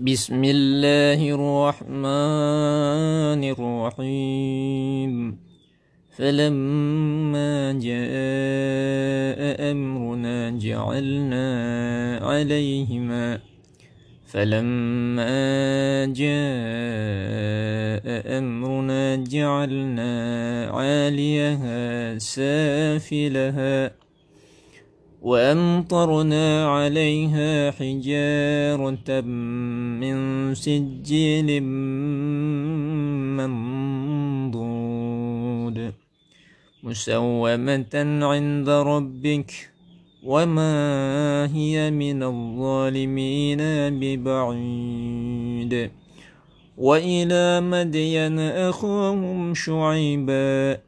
بسم الله الرحمن الرحيم فلما جاء أمرنا جعلنا عليهما فلما جاء أمرنا جعلنا عاليها سافلها وأمطرنا عليها حجارة من سجيل منضود مسومة عند ربك وما هي من الظالمين ببعيد وإلى مدين أخوهم شعيبا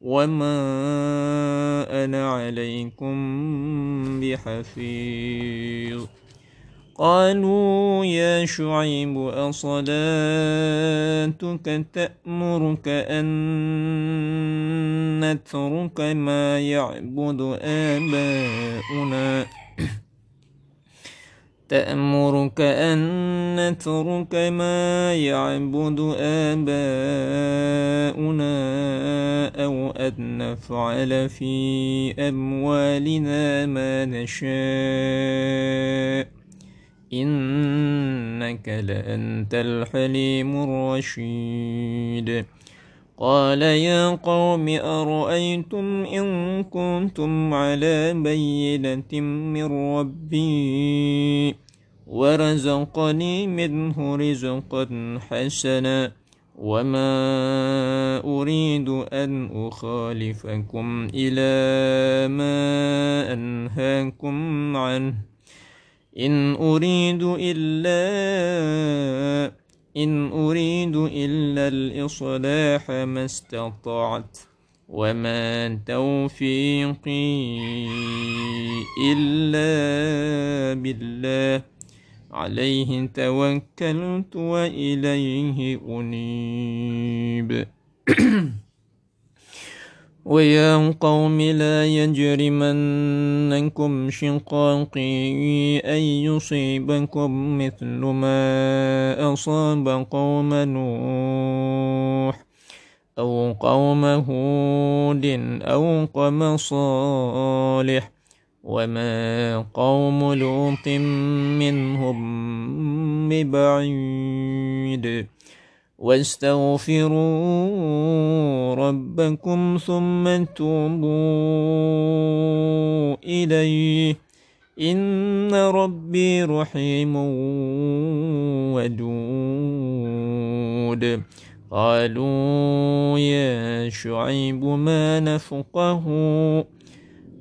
وما أنا عليكم بحفيظ قالوا يا شعيب أصلاتك تأمرك أن نترك ما يعبد آباؤنا تأمرك أن نترك ما يعبد آباؤنا أو أن نفعل في أموالنا ما نشاء. إنك لأنت الحليم الرشيد. قال يا قوم أرأيتم إن كنتم على بينة من ربي؟ ورزقني منه رزقا حسنا وما أريد أن أخالفكم إلى ما أنهاكم عنه. إن أريد إلا إن أريد إلا الإصلاح ما استطعت وما توفيقي إلا بالله. عليه توكلت وإليه أنيب. ويا قوم لا يجرمنكم شقاقي أن يصيبكم مثل ما أصاب قوم نوح أو قوم هود أو قوم صالح وما قوم لوط منهم ببعيد واستغفروا ربكم ثم توبوا إليه. إن ربي رحيم ودود. قالوا يا شعيب ما نفقه؟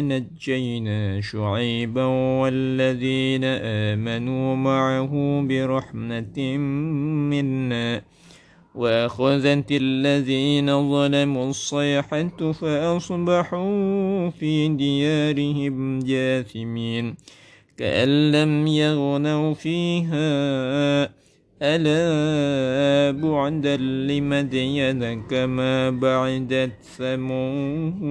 نجينا شعيبا والذين آمنوا معه برحمة منا. وأخذت الذين ظلموا الصيحة فأصبحوا في ديارهم جاثمين. كأن لم يغنوا فيها ألا بعدا لمدين كما بعدت ثمود.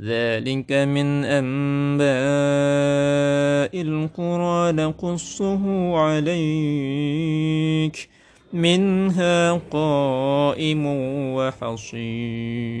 ذلك من أنباء القرى نقصه عليك منها قائم وحصيد.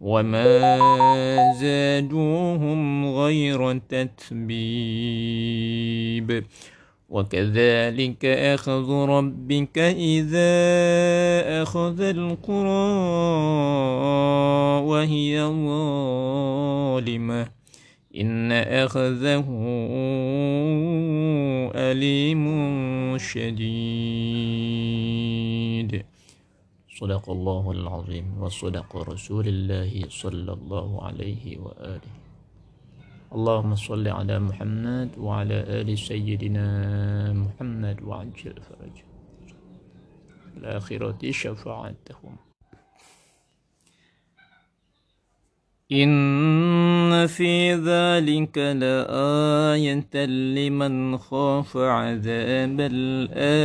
وما زادوهم غير تتبيب وكذلك أخذ ربك إذا أخذ القرى وهي ظالمة إن أخذه أليم شديد صدق الله العظيم وصدق رسول الله صلى الله عليه وآله اللهم صل على محمد وعلى آل سيدنا محمد وعجل فرج الآخرة شفاعتهم إن في ذلك لآية لمن خاف عذاب الآخرة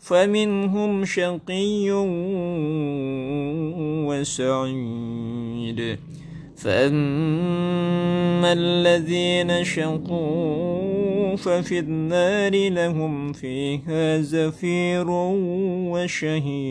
فمنهم شقي وسعيد. فأما الذين شقوا ففي النار لهم فيها زفير وشهيق.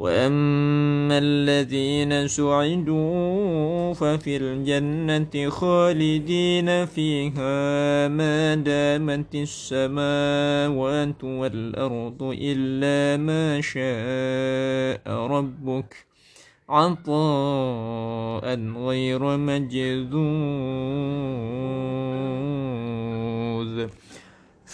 وأما الذين سعدوا ففي الجنة خالدين فيها ما دامت السماوات والأرض إلا ما شاء ربك عطاء غير مجذوذ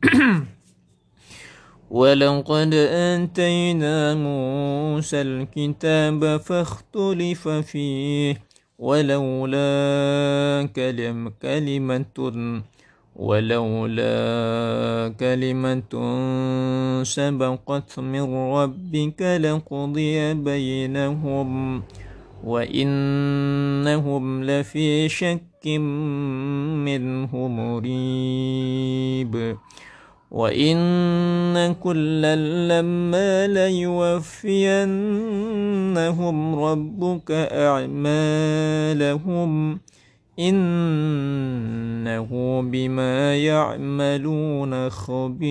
ولقد آتينا موسى الكتاب فاختلف فيه ولولا كلم كلمة ولولا كلمة سبقت من ربك لقضي بينهم وإنهم لفي شك منه مريب. وإن كلا لما ليوفينهم ربك أعمالهم إنه بما يعملون خبير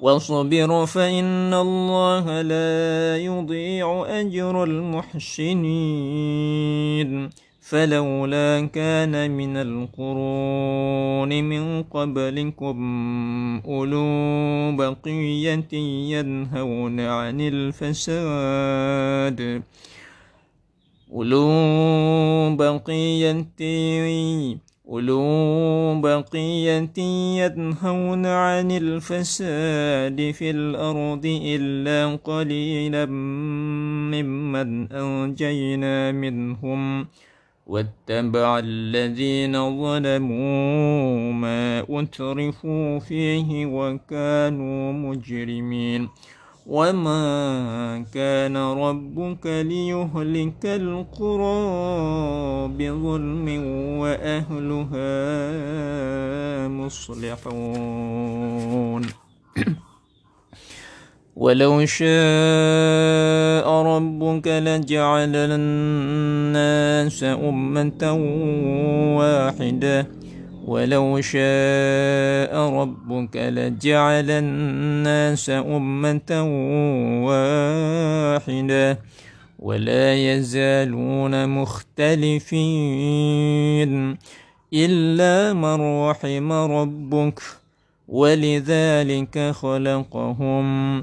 واصبر فإن الله لا يضيع أجر المحسنين. فلولا كان من القرون من قبلكم أولو بقية ينهون عن الفساد. أولو بقية أولو بقية ينهون عن الفساد في الأرض إلا قليلا ممن أنجينا منهم. واتبع الذين ظلموا ما أترفوا فيه وكانوا مجرمين. وما كان ربك ليهلك القرى بظلم وأهلها مصلحون ولو شاء ربك لجعل الناس أمة واحدة ولو شاء ربك لجعل الناس أمة واحدة ولا يزالون مختلفين إلا من رحم ربك ولذلك خلقهم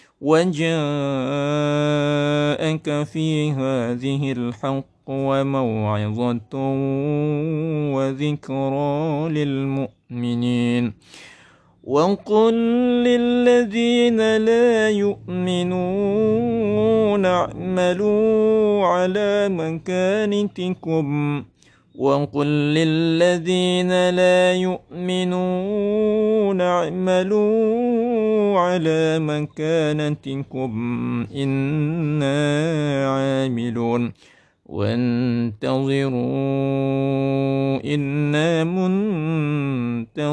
وجاءك في هذه الحق وموعظة وذكرى للمؤمنين. وقل للذين لا يؤمنون اعملوا على مكانتكم. وقل للذين لا يؤمنون اعملوا على مكانتكم إنا عاملون وانتظروا إنا منتظرون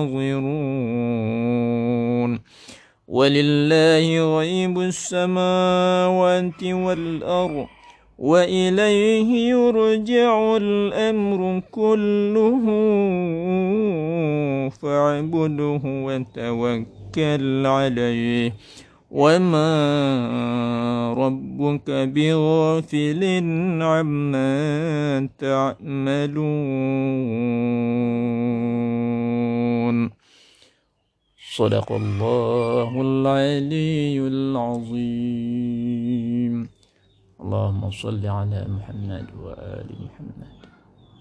ولله غيب السماوات والأرض وإليه يرجع الأمر كله. فاعبده وتوكل عليه. وما ربك بغافل عما تعملون. صدق الله العلي العظيم. اللهم صل على محمد وآل محمد.